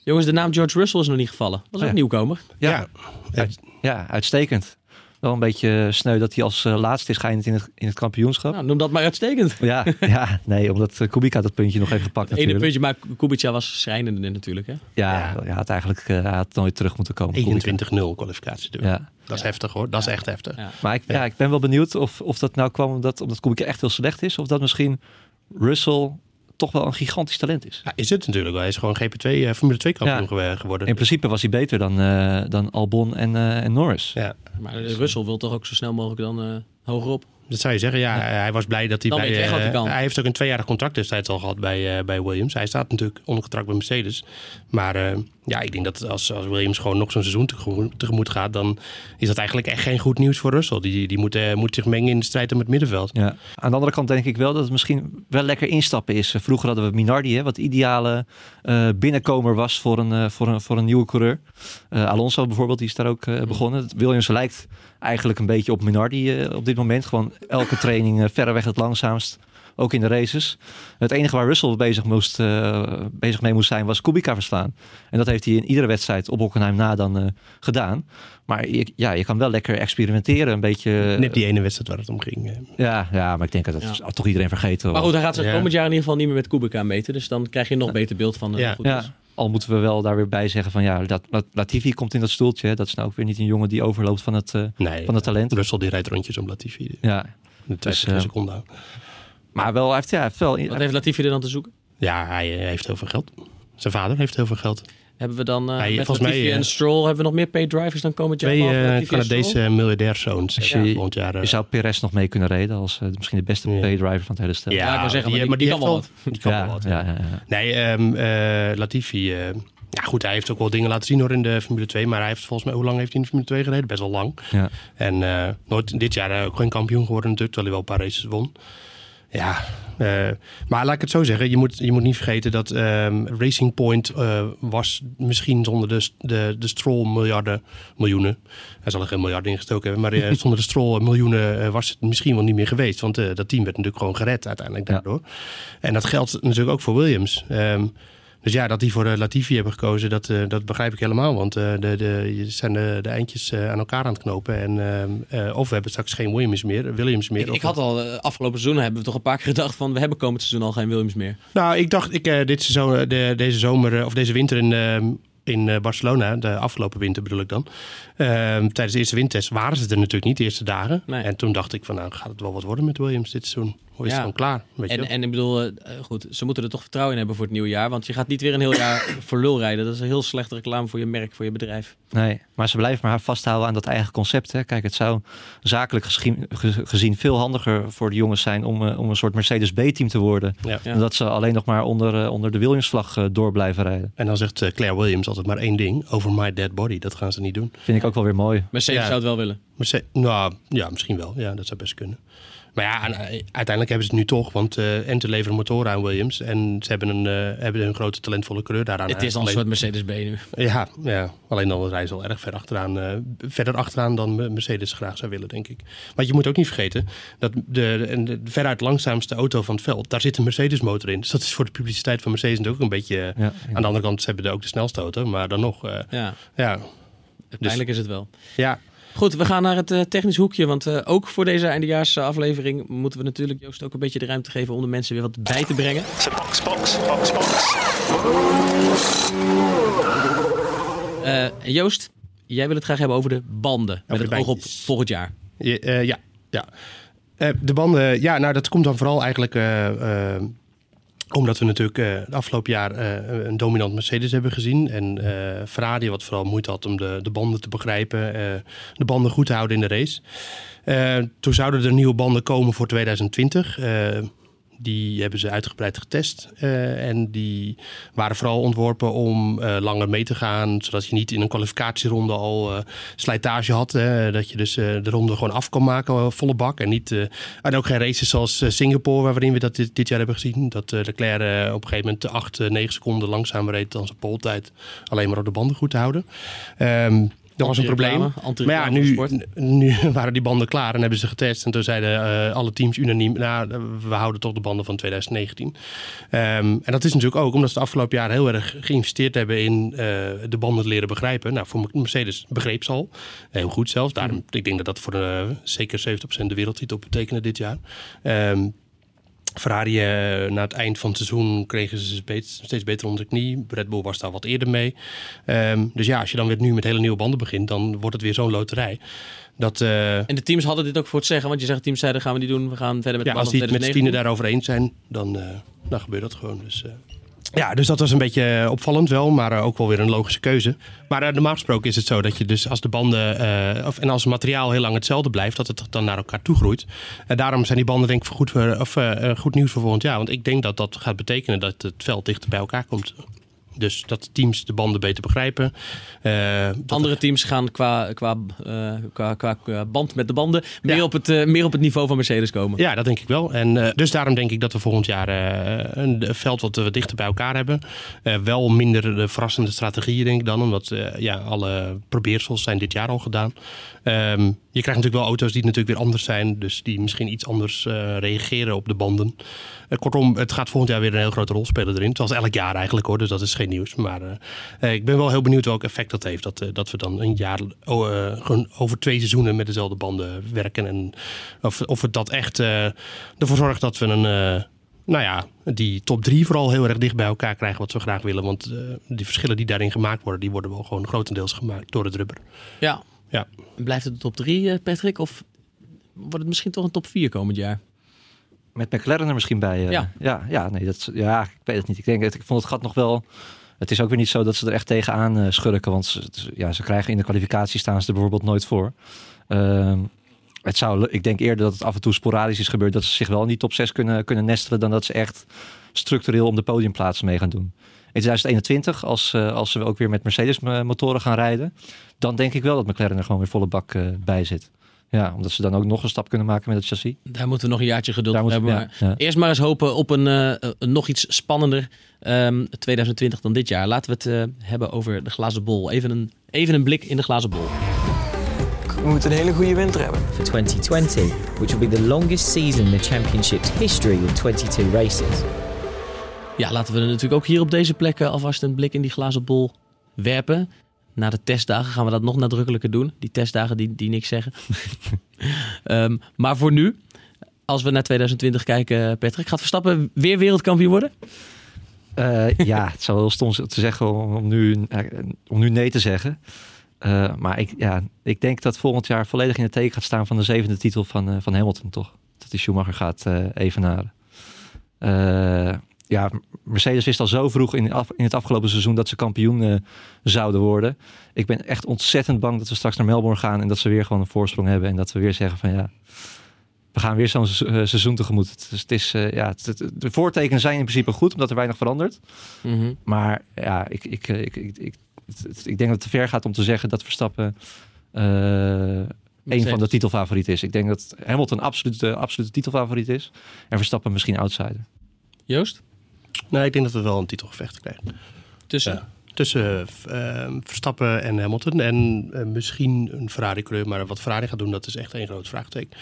Jongens, de naam George Russell is nog niet gevallen. Dat is ook Ja. een nieuwkomer. Ja, uit- ja, uitstekend. Wel een beetje sneu dat hij als eh, laatste is geëindigd in het, in het kampioenschap. Nou, noem dat maar uitstekend. Ja, ja, nee, omdat eh, Kubica dat puntje nog heeft gepakt Het ene puntje, maar Kubica was schrijnende natuurlijk. Hè? Ja, hij had eigenlijk eh, hij had nooit terug moeten komen. Kubica. 21-0 kwalificatie. doen. Ja. Dat is heftig hoor. Dat is echt heftig. Ja. Maar ik, ja. ik ben wel benieuwd of, of dat nou kwam omdat, omdat Kubica echt heel slecht is. Of dat misschien Russell toch wel een gigantisch talent is. Ja, is het natuurlijk wel. Hij is gewoon GP2, eh, Formule 2 kampioen Ja. geworden. In principe was hij beter dan, eh, dan Albon en, eh, en Norris. Ja, Maar Russell wil toch ook zo snel mogelijk dan eh hogerop. dat zou je zeggen. Ja, hij was blij dat hij Dan bij... hij eh, kan. hij heeft ook een tweejarig contract destijds al gehad bij, eh, bij Williams. Hij staat natuurlijk onder contract bij Mercedes. Maar eh, ja, ik denk dat als, als Williams gewoon nog zo'n seizoen tegemoet, tegemoet gaat... dan is dat eigenlijk echt geen goed nieuws voor Russell. Die, die moet, eh, moet zich mengen in de strijd om het middenveld. Ja. Aan de andere kant denk ik wel dat het misschien wel lekker instappen is. Vroeger hadden we Minardi, hè, wat de ideale eh, binnenkomer was voor een, eh, voor een, voor een nieuwe coureur. Alonso bijvoorbeeld, die is daar ook eh, begonnen. Williams lijkt eigenlijk een beetje op Minardi op dit moment. Gewoon elke training verreweg het langzaamst. Ook in de races. Het enige waar Russell bezig, moest, eh, bezig mee moest zijn was Kubica verslaan. En dat heeft hij in iedere wedstrijd op Hockenheim na dan eh, gedaan. Maar je, ja, je kan wel lekker experimenteren. Een beetje... Net die ene wedstrijd waar het om ging. eh. Ja, ja, maar ik denk dat dat Ja. toch iedereen vergeten. Maar goed, hij gaat zich Ja. komend jaar in ieder geval niet meer met Kubica meten. Dus dan krijg je een nog beter beeld van eh, Ja. hoe goed. Ja, al moeten we wel daar weer bij zeggen van ja, dat, dat Latifi komt in dat stoeltje. hè. Dat is nou ook weer niet een jongen die overloopt van het, eh, Nee, van het talent. Russell die rijdt rondjes om Latifi. Ja, De twee Dus, eh, seconden. Maar wel, hij heeft, ja, heeft wel... Wat heeft Latifi er dan te zoeken? Ja, hij eh, heeft heel veel geld. Zijn vader heeft heel veel geld. Hebben we dan uh, Ja, met volgens mij, Latifi en eh, Stroll hebben we nog meer paid drivers dan komend jaar? Twee en? Canadese miljardairszoons Dus ja, je- volgend jaar. Je zou Perez nog mee kunnen reden als misschien de beste Ja. paydriver van het hele stel. Ja, ik wou zeggen, maar die- maar die kan wel Die kan ja, wel wat. ja, ja, ja. Nee, ehm eh, Latifi. eh, ja, goed, hij heeft ook wel dingen laten zien hoor in de Formule 2. Maar hij heeft volgens mij, hoe lang heeft hij in de Formule 2 gereden? Best wel lang. Ja. En eh, nooit, dit jaar ook geen kampioen geworden natuurlijk, terwijl hij wel een paar races won. Ja, eh, maar laat ik het zo zeggen. Je moet, je moet niet vergeten dat ehm, Racing Point eh, was misschien zonder de, de, de Stroll miljarden, miljoenen. Hij zal er geen miljarden ingestoken hebben. Maar eh, zonder de Stroll miljoenen was het misschien wel niet meer geweest. Want dat team werd natuurlijk gewoon gered uiteindelijk Ja. daardoor. En dat geldt natuurlijk ook voor Williams. Ehm, dus ja, dat die voor de Latifi hebben gekozen, dat, eh, dat begrijp ik helemaal. Want eh, de, de, je zijn de, de eindjes eh, aan elkaar aan het knopen. En, ehm, eh, of we hebben straks geen Williams meer. Williams meer Ik, had al eh, afgelopen seizoen hebben we toch een paar keer gedacht van we hebben komend seizoen al geen Williams meer. Nou, ik dacht, ik, eh, dit seizoen, eh, de, deze zomer, eh, of deze winter in, eh, in eh, Barcelona, de afgelopen winter bedoel ik dan. Ehm, tijdens de eerste windtest waren ze er natuurlijk niet de eerste dagen. Nee. En toen dacht ik van, nou gaat het wel wat worden met Williams dit seizoen. Hoe is Ja. het gewoon klaar? Weet En, en ik bedoel, eh, goed, ze moeten er toch vertrouwen in hebben voor het nieuwe jaar. Want je gaat niet weer een heel jaar voor lul rijden. Dat is een heel slechte reclame voor je merk, voor je bedrijf. Nee, maar ze blijven maar vasthouden aan dat eigen concept. Hè. Kijk, het zou zakelijk gezien, ge- gezien veel handiger voor de jongens zijn om, eh, om een soort Mercedes B-team te worden. Ja. Dat ze alleen nog maar onder, eh, onder de Williams-vlag eh, door blijven rijden. En dan zegt eh, Claire Williams altijd maar één ding. Over my dead body. Dat gaan ze niet doen. Vind ik ook wel weer mooi. Mercedes Ja. zou het wel willen. Merce- nou, ja, misschien wel. Ja, dat zou best kunnen. Maar ja, en, eh, uiteindelijk hebben ze het nu toch. Want eh Ente leveren motoren aan Williams. En ze hebben een, eh, hebben een grote talentvolle coureur daaraan. het is al een soort Mercedes B nu. Ja, ja, alleen dan rijden ze al erg ver achteraan, eh, verder achteraan dan Mercedes graag zou willen, denk ik. Maar je moet ook niet vergeten dat de, de, de veruit langzaamste auto van het veld, daar zit een Mercedes motor in. Dus dat is voor de publiciteit van Mercedes natuurlijk ook een beetje... Ja, Aan de andere kant, ze hebben ook de snelste auto, maar dan nog, eh, Ja, ja, pijnlijk is het wel. ja. Goed, we gaan naar het eh, technisch hoekje. Want eh, ook voor deze eindejaarsaflevering moeten we natuurlijk Joost ook een beetje de ruimte geven om de mensen weer wat bij te brengen. Box, box, box, box. Eh, Joost, jij wil het graag hebben over de banden. Met de het oog op bandjes. volgend jaar. Je- eh, ja, ja. Eh, de banden, ja, nou dat komt dan vooral eigenlijk omdat we natuurlijk eh het afgelopen jaar eh, een dominant Mercedes hebben gezien. En eh Ferrari wat vooral moeite had om de, de banden te begrijpen, de banden goed te houden in de race. Toen zouden er nieuwe banden komen voor 2020. Die hebben ze uitgebreid getest. eh, en die waren vooral ontworpen om eh, langer mee te gaan. Zodat je niet in een kwalificatieronde al eh, slijtage had. hè. dat je dus de ronde gewoon af kan maken, volle bak. En, niet, en ook geen races zoals Singapore, waarin we dat dit, jaar hebben gezien. Dat Leclerc op een gegeven moment 8, 9 seconden langzamer reed dan zijn poltijd. Alleen maar op de banden goed te houden. Ehm, dat was een probleem. Maar ja, nu, nu waren die banden klaar en hebben ze getest. En toen zeiden eh, alle teams unaniem, nou, we houden toch de banden van 2019. Ehm, en dat is natuurlijk ook omdat ze de afgelopen jaar heel erg geïnvesteerd hebben in eh, de banden te leren begrijpen. Nou, voor Mercedes begreep ze al. Heel goed zelfs. Daarom, Ik denk dat dat voor eh, zeker 70% de wereldtitel betekende dit jaar. Ehm, Ferrari, eh, na het eind van het seizoen kregen ze steeds, beter onder de knie. Red Bull was daar wat eerder mee. Ehm, dus ja, als je dan weer nu met hele nieuwe banden begint, dan wordt het weer zo'n loterij. Dat, eh, En de teams hadden dit ook voor het zeggen. Want je zegt, de teams zeiden, gaan we niet doen. We gaan verder met de ja, als banden die het met z'n 2019 daarover eens zijn, dan, eh, dan gebeurt dat gewoon. Dus, ja, dus dat was een beetje eh, opvallend wel, maar eh, ook wel weer een logische keuze. Maar eh, normaal gesproken is het zo dat je dus als de banden of, en als het materiaal heel lang hetzelfde blijft, dat het dan naar elkaar toe groeit. En daarom zijn die banden denk ik goed, voor, of, goed nieuws voor volgend jaar. Want ik denk dat dat gaat betekenen dat het veld dichter bij elkaar komt. Dus dat teams de banden beter begrijpen. Eh, Andere teams gaan qua, qua, eh, qua, qua, qua band met de banden meer, Ja. op het, eh, meer op het niveau van Mercedes komen. Ja, dat denk ik wel. En dus daarom denk ik dat we volgend jaar een veld wat we dichter bij elkaar hebben. Wel minder de verrassende strategieën, denk ik dan. Omdat ja, alle probeersels zijn dit jaar al gedaan. Ehm, je krijgt natuurlijk wel auto's die natuurlijk weer anders zijn. Dus die misschien iets anders reageren op de banden. Kortom, het gaat volgend jaar weer een heel grote rol spelen erin. Zoals elk jaar eigenlijk hoor, dus dat is geen nieuws. Maar eh, ik ben wel heel benieuwd welk effect dat heeft. Dat, eh, dat we dan een jaar oh, eh, gewoon over twee seizoenen met dezelfde banden werken. En of, of het dat echt ervoor zorgt dat we een... nou ja, die top drie vooral heel erg dicht bij elkaar krijgen wat we graag willen. Want eh, die verschillen die daarin gemaakt worden, die worden wel gewoon grotendeels gemaakt door het rubber. Ja. Ja. Blijft het de top 3, Patrick? Of wordt het misschien toch een top 4 komend jaar? Met McLaren er misschien bij. eh. Ja. ja, ja, nee, dat, ja, ik weet het niet. Ik denk, ik vond het gat nog wel Het is ook weer niet zo dat ze er echt tegenaan eh, schurken. Want ze, ja, ze krijgen in de kwalificatie staan ze er bijvoorbeeld nooit voor. Ehm, het zou, ik denk eerder dat het af en toe sporadisch is gebeurd. Dat ze zich wel in die top 6 kunnen, kunnen nestelen. Dan dat ze echt structureel om de podiumplaatsen mee gaan doen. In 2021, als, eh, als ze ook weer met Mercedes eh, motoren gaan rijden. Dan denk ik wel dat McLaren er gewoon weer volle bak bij zit. Ja, omdat ze dan ook nog een stap kunnen maken met het chassis. Daar moeten we nog een jaartje geduld Daar voor hebben. ja, maar ja. Eerst maar eens hopen op een, eh, een nog iets spannender ehm, 2020 dan dit jaar. Laten we het eh, hebben over de glazen bol. Even een, even een blik in de glazen bol. We moeten een hele goede winter hebben. For 2020, which will be the longest season in the championship's history with 22 races. Ja, laten we natuurlijk ook hier op deze plek eh, alvast een blik in die glazen bol werpen. Na de testdagen gaan we dat nog nadrukkelijker doen. Die testdagen die, die niks zeggen. Ehm, maar voor nu, als we naar 2020 kijken, Patrick, gaat Verstappen weer wereldkampioen worden? Eh, ja, het zou heel stom zijn te zeggen om, nu, eh, om nu nee te zeggen. Eh, maar ik, ja, ik denk dat volgend jaar volledig in het teken gaat staan van de zevende titel van, eh, van Hamilton, toch? Dat die Schumacher gaat evenaren. Ja, Mercedes wist al zo vroeg in, af- in het afgelopen seizoen dat ze kampioen eh, zouden worden. Ik ben echt ontzettend bang dat we straks naar Melbourne gaan en dat ze weer gewoon een voorsprong hebben. En dat we weer zeggen van ja, we gaan weer zo'n eh, seizoen tegemoet. Het is, het is, eh, ja, het- het- de voortekenen zijn in principe goed, omdat er weinig verandert. Mhm. Maar ja, ik, ik, ik, ik, ik, het- het- ik denk dat het te ver gaat om te zeggen dat Verstappen een van de titelfavorieten is. Ik denk dat Hamilton absoluut de absolute titelfavoriet is. En Verstappen misschien outsider. Joost? Nee, ik denk dat we wel een titelgevecht krijgen. Tussen? Ja, tussen eh, Verstappen en Hamilton. En eh, misschien een Ferrari-kleur. Maar wat Ferrari gaat doen, dat is echt een groot vraagteken.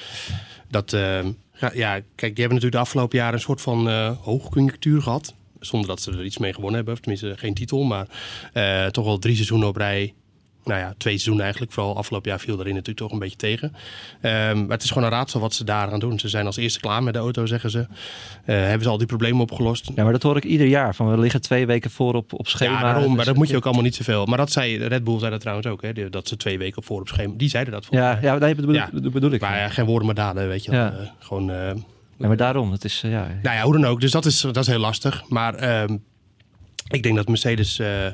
Dat, eh, ja, ja, kijk, die hebben natuurlijk de afgelopen jaren een soort van eh hoogconjunctuur gehad. Zonder dat ze er iets mee gewonnen hebben. Of tenminste geen titel. Maar eh, toch wel drie seizoenen op rij. Nou ja, twee seizoenen eigenlijk. Vooral afgelopen jaar viel erin natuurlijk toch een beetje tegen. Ehm, maar het is gewoon een raadsel wat ze daar gaan doen. Ze zijn als eerste klaar met de auto, zeggen ze. Eh, hebben ze al die problemen opgelost? Ja, maar dat hoor ik ieder jaar. Van we liggen twee weken voor op, op schema. Ja, daarom, maar Dus- dat moet je ook allemaal niet zoveel. Maar dat zei Red Bull zei dat trouwens ook, hè, dat ze twee weken voor op schema. Die zeiden dat volgens Ja, ja dat bedoel, Ja. bedoel ik. Maar ja, geen woorden maar daden, weet je. Eh, gewoon. Ja, maar daarom. Het is, ja, nou ja, hoe dan ook. Dus dat is, dat is heel lastig. Maar ehm, ik denk dat Mercedes eh,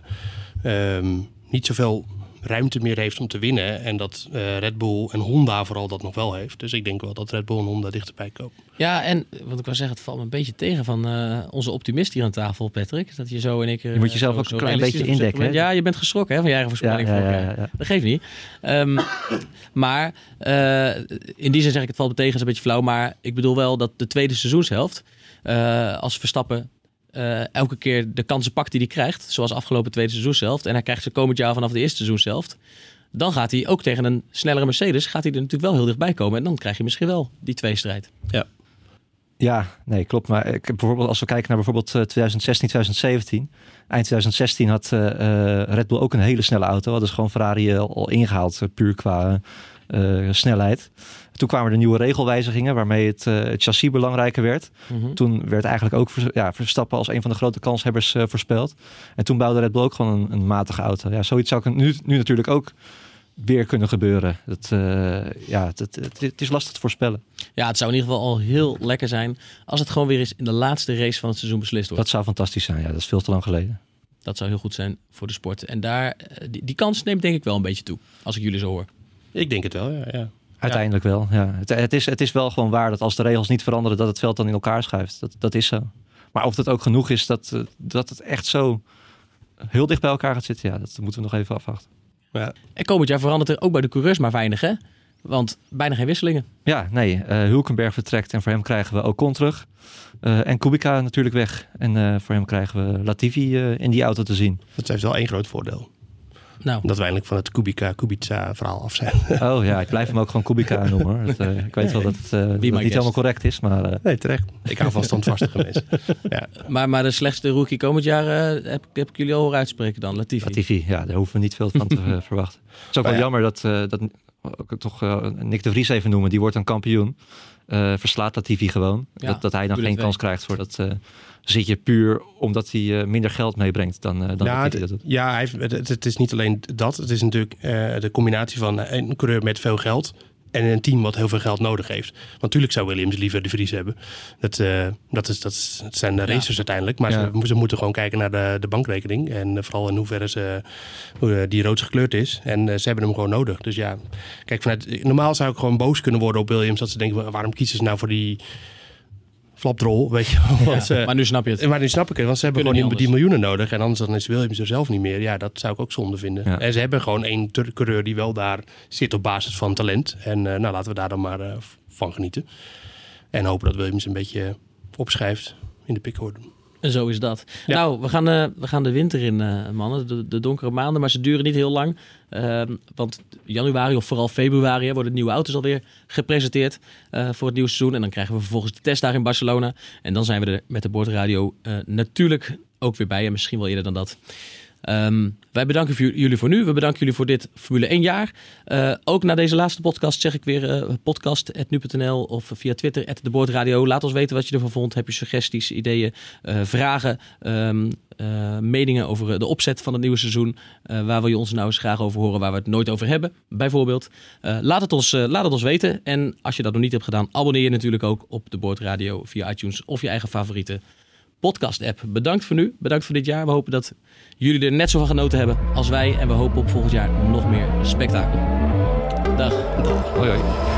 ehm, niet zoveel ruimte meer heeft om te winnen. En dat eh, Red Bull en Honda vooral dat nog wel heeft. Dus ik denk wel dat Red Bull en Honda dichterbij komen. Ja, en wat ik wil zeggen, het valt me een beetje tegen van eh, onze optimist hier aan tafel, Patrick. Dat je zo in één keer... Je moet jezelf zo- ook zo een klein beetje indekken, hè? Ja, je bent geschrokken hè, van je eigen voorspelling Ja, ja, vorig ja, jaar. ja, ja. Dat geeft niet. Ehm, maar eh, in die zin zeg ik het valt me tegen, is een beetje flauw. Maar ik bedoel wel dat de tweede seizoenshelft, eh, als Verstappen eh, elke keer de kansen pakt die hij krijgt, zoals afgelopen tweede seizoenshelft, en hij krijgt ze komend jaar vanaf de eerste seizoenshelft, dan gaat hij ook tegen een snellere Mercedes, gaat hij er natuurlijk wel heel dichtbij komen. En dan krijg je misschien wel die tweestrijd. Ja. Ja, nee, klopt. Maar ik, bijvoorbeeld, als we kijken naar bijvoorbeeld eh, 2016, 2017. Eind 2016 had eh, eh, Red Bull ook een hele snelle auto. Hadden ze gewoon Ferrari eh, al, al ingehaald, eh, puur qua eh, snelheid. Toen kwamen er nieuwe regelwijzigingen waarmee het, eh, het chassis belangrijker werd. Mhm. Toen werd eigenlijk ook ja, Verstappen als een van de grote kanshebbers eh, voorspeld. En toen bouwde Red Bull ook gewoon een, een matige auto. Ja, zoiets zou ik nu, nu natuurlijk ook weer kunnen gebeuren. Dat, eh, ja, het, het, het, het is lastig te voorspellen. Ja, het zou in ieder geval al heel lekker zijn als het gewoon weer eens in de laatste race van het seizoen beslist wordt. Dat zou fantastisch zijn. Ja, dat is veel te lang geleden. Dat zou heel goed zijn voor de sport. En daar, die, die kans neemt denk ik wel een beetje toe, als ik jullie zo hoor. Ik denk het wel, ja. ja. Uiteindelijk wel, ja. Het, het, is, het is wel gewoon waar dat als de regels niet veranderen, dat het veld dan in elkaar schuift. Dat, dat is zo. Maar of dat ook genoeg is, dat, eh, dat het echt zo heel dicht bij elkaar gaat zitten, ja, dat moeten we nog even afwachten. Ja. En komend jaar verandert er ook bij de coureurs maar weinig, hè? Want bijna geen wisselingen. Ja, nee, eh Hulkenberg vertrekt en voor hem krijgen we Ocon terug. Eh, en Kubica natuurlijk weg. En eh, voor hem krijgen we Latifi eh, in die auto te zien. Dat heeft wel één groot voordeel. Nou. Dat we eindelijk van het Kubica-Kubica verhaal af zijn. Oh ja, ik blijf hem ook gewoon Kubica noemen. Hoor. Het, eh, ik weet wel dat het, eh, dat niet helemaal correct is, maar... eh, Nee, terecht. Ik hou van standvastige mensen. Ja. Maar, maar de slechtste rookie komend jaar heb, heb ik jullie al horen uitspreken dan, Latifi. Latifi, ja, daar hoeven we niet veel van te verwachten. Het is ook wel ja. jammer dat, eh, dat toch Nick de Vries even noemen, die wordt een kampioen. Eh, verslaat Latifi gewoon. Ja, dat, dat hij dan geen 2. kans krijgt voor dat eh, zitje puur omdat hij eh, minder geld meebrengt dan, eh dan Ja, dat doet. ja hij heeft, het, het is niet alleen dat. Het is natuurlijk eh, de combinatie van een coureur met veel geld En een team wat heel veel geld nodig heeft. Want natuurlijk zou Williams liever de Vries hebben. Dat, uh, dat, is, dat, is, dat zijn de racers ja. uiteindelijk. Maar ja. ze, ze, moeten gewoon kijken naar de, de bankrekening. En uh, vooral in hoeverre ze, hoe die rood gekleurd is. En ze hebben hem gewoon nodig. Dus ja, kijk, vanuit, normaal zou ik gewoon boos kunnen worden op Williams. Dat ze denken, waarom kiezen ze nou voor die flapdrol, weet je ja, ze, Maar nu snap je het. Maar nu snap ik het, want ze hebben Kunnen gewoon die, die miljoenen nodig. En anders dan is Williams er zelf niet meer. Ja, dat zou ik ook zonde vinden. Ja. En ze hebben gewoon één coureur die wel daar zit op basis van talent. En uh, nou, laten we daar dan maar uh, van genieten. En hopen dat Williams een beetje opschrijft in de pickorde. En zo is dat. Ja. Nou, we gaan, uh, we gaan de winter in, uh, mannen. De, de, donkere maanden, maar ze duren niet heel lang. Uh, want januari of vooral februari hè, worden nieuwe auto's alweer gepresenteerd uh, voor het nieuwe seizoen. En dan krijgen we vervolgens de testdagen in Barcelona. En dan zijn we er met de Boordradio natuurlijk ook weer bij. En misschien wel eerder dan dat. Um, wij bedanken jullie voor nu. We bedanken jullie voor dit Formule 1 jaar. Uh, ook na deze laatste podcast zeg ik weer uh, podcast.nu.nl of via Twitter, de. Laat ons weten wat je ervan vond. Heb je suggesties, ideeën, uh, vragen, um, meningen over de opzet van het nieuwe seizoen? waar wil je ons nou eens graag over horen, waar we het nooit over hebben, bijvoorbeeld? laat, het ons, laat het ons weten. En als je dat nog niet hebt gedaan, abonneer je natuurlijk ook op de Boordradio via iTunes of je eigen favoriete podcast-app. Bedankt voor nu. Bedankt voor dit jaar. We hopen dat jullie er net zo van genoten hebben als wij. En we hopen op volgend jaar nog meer spektakel. Dag. Hoi hoi.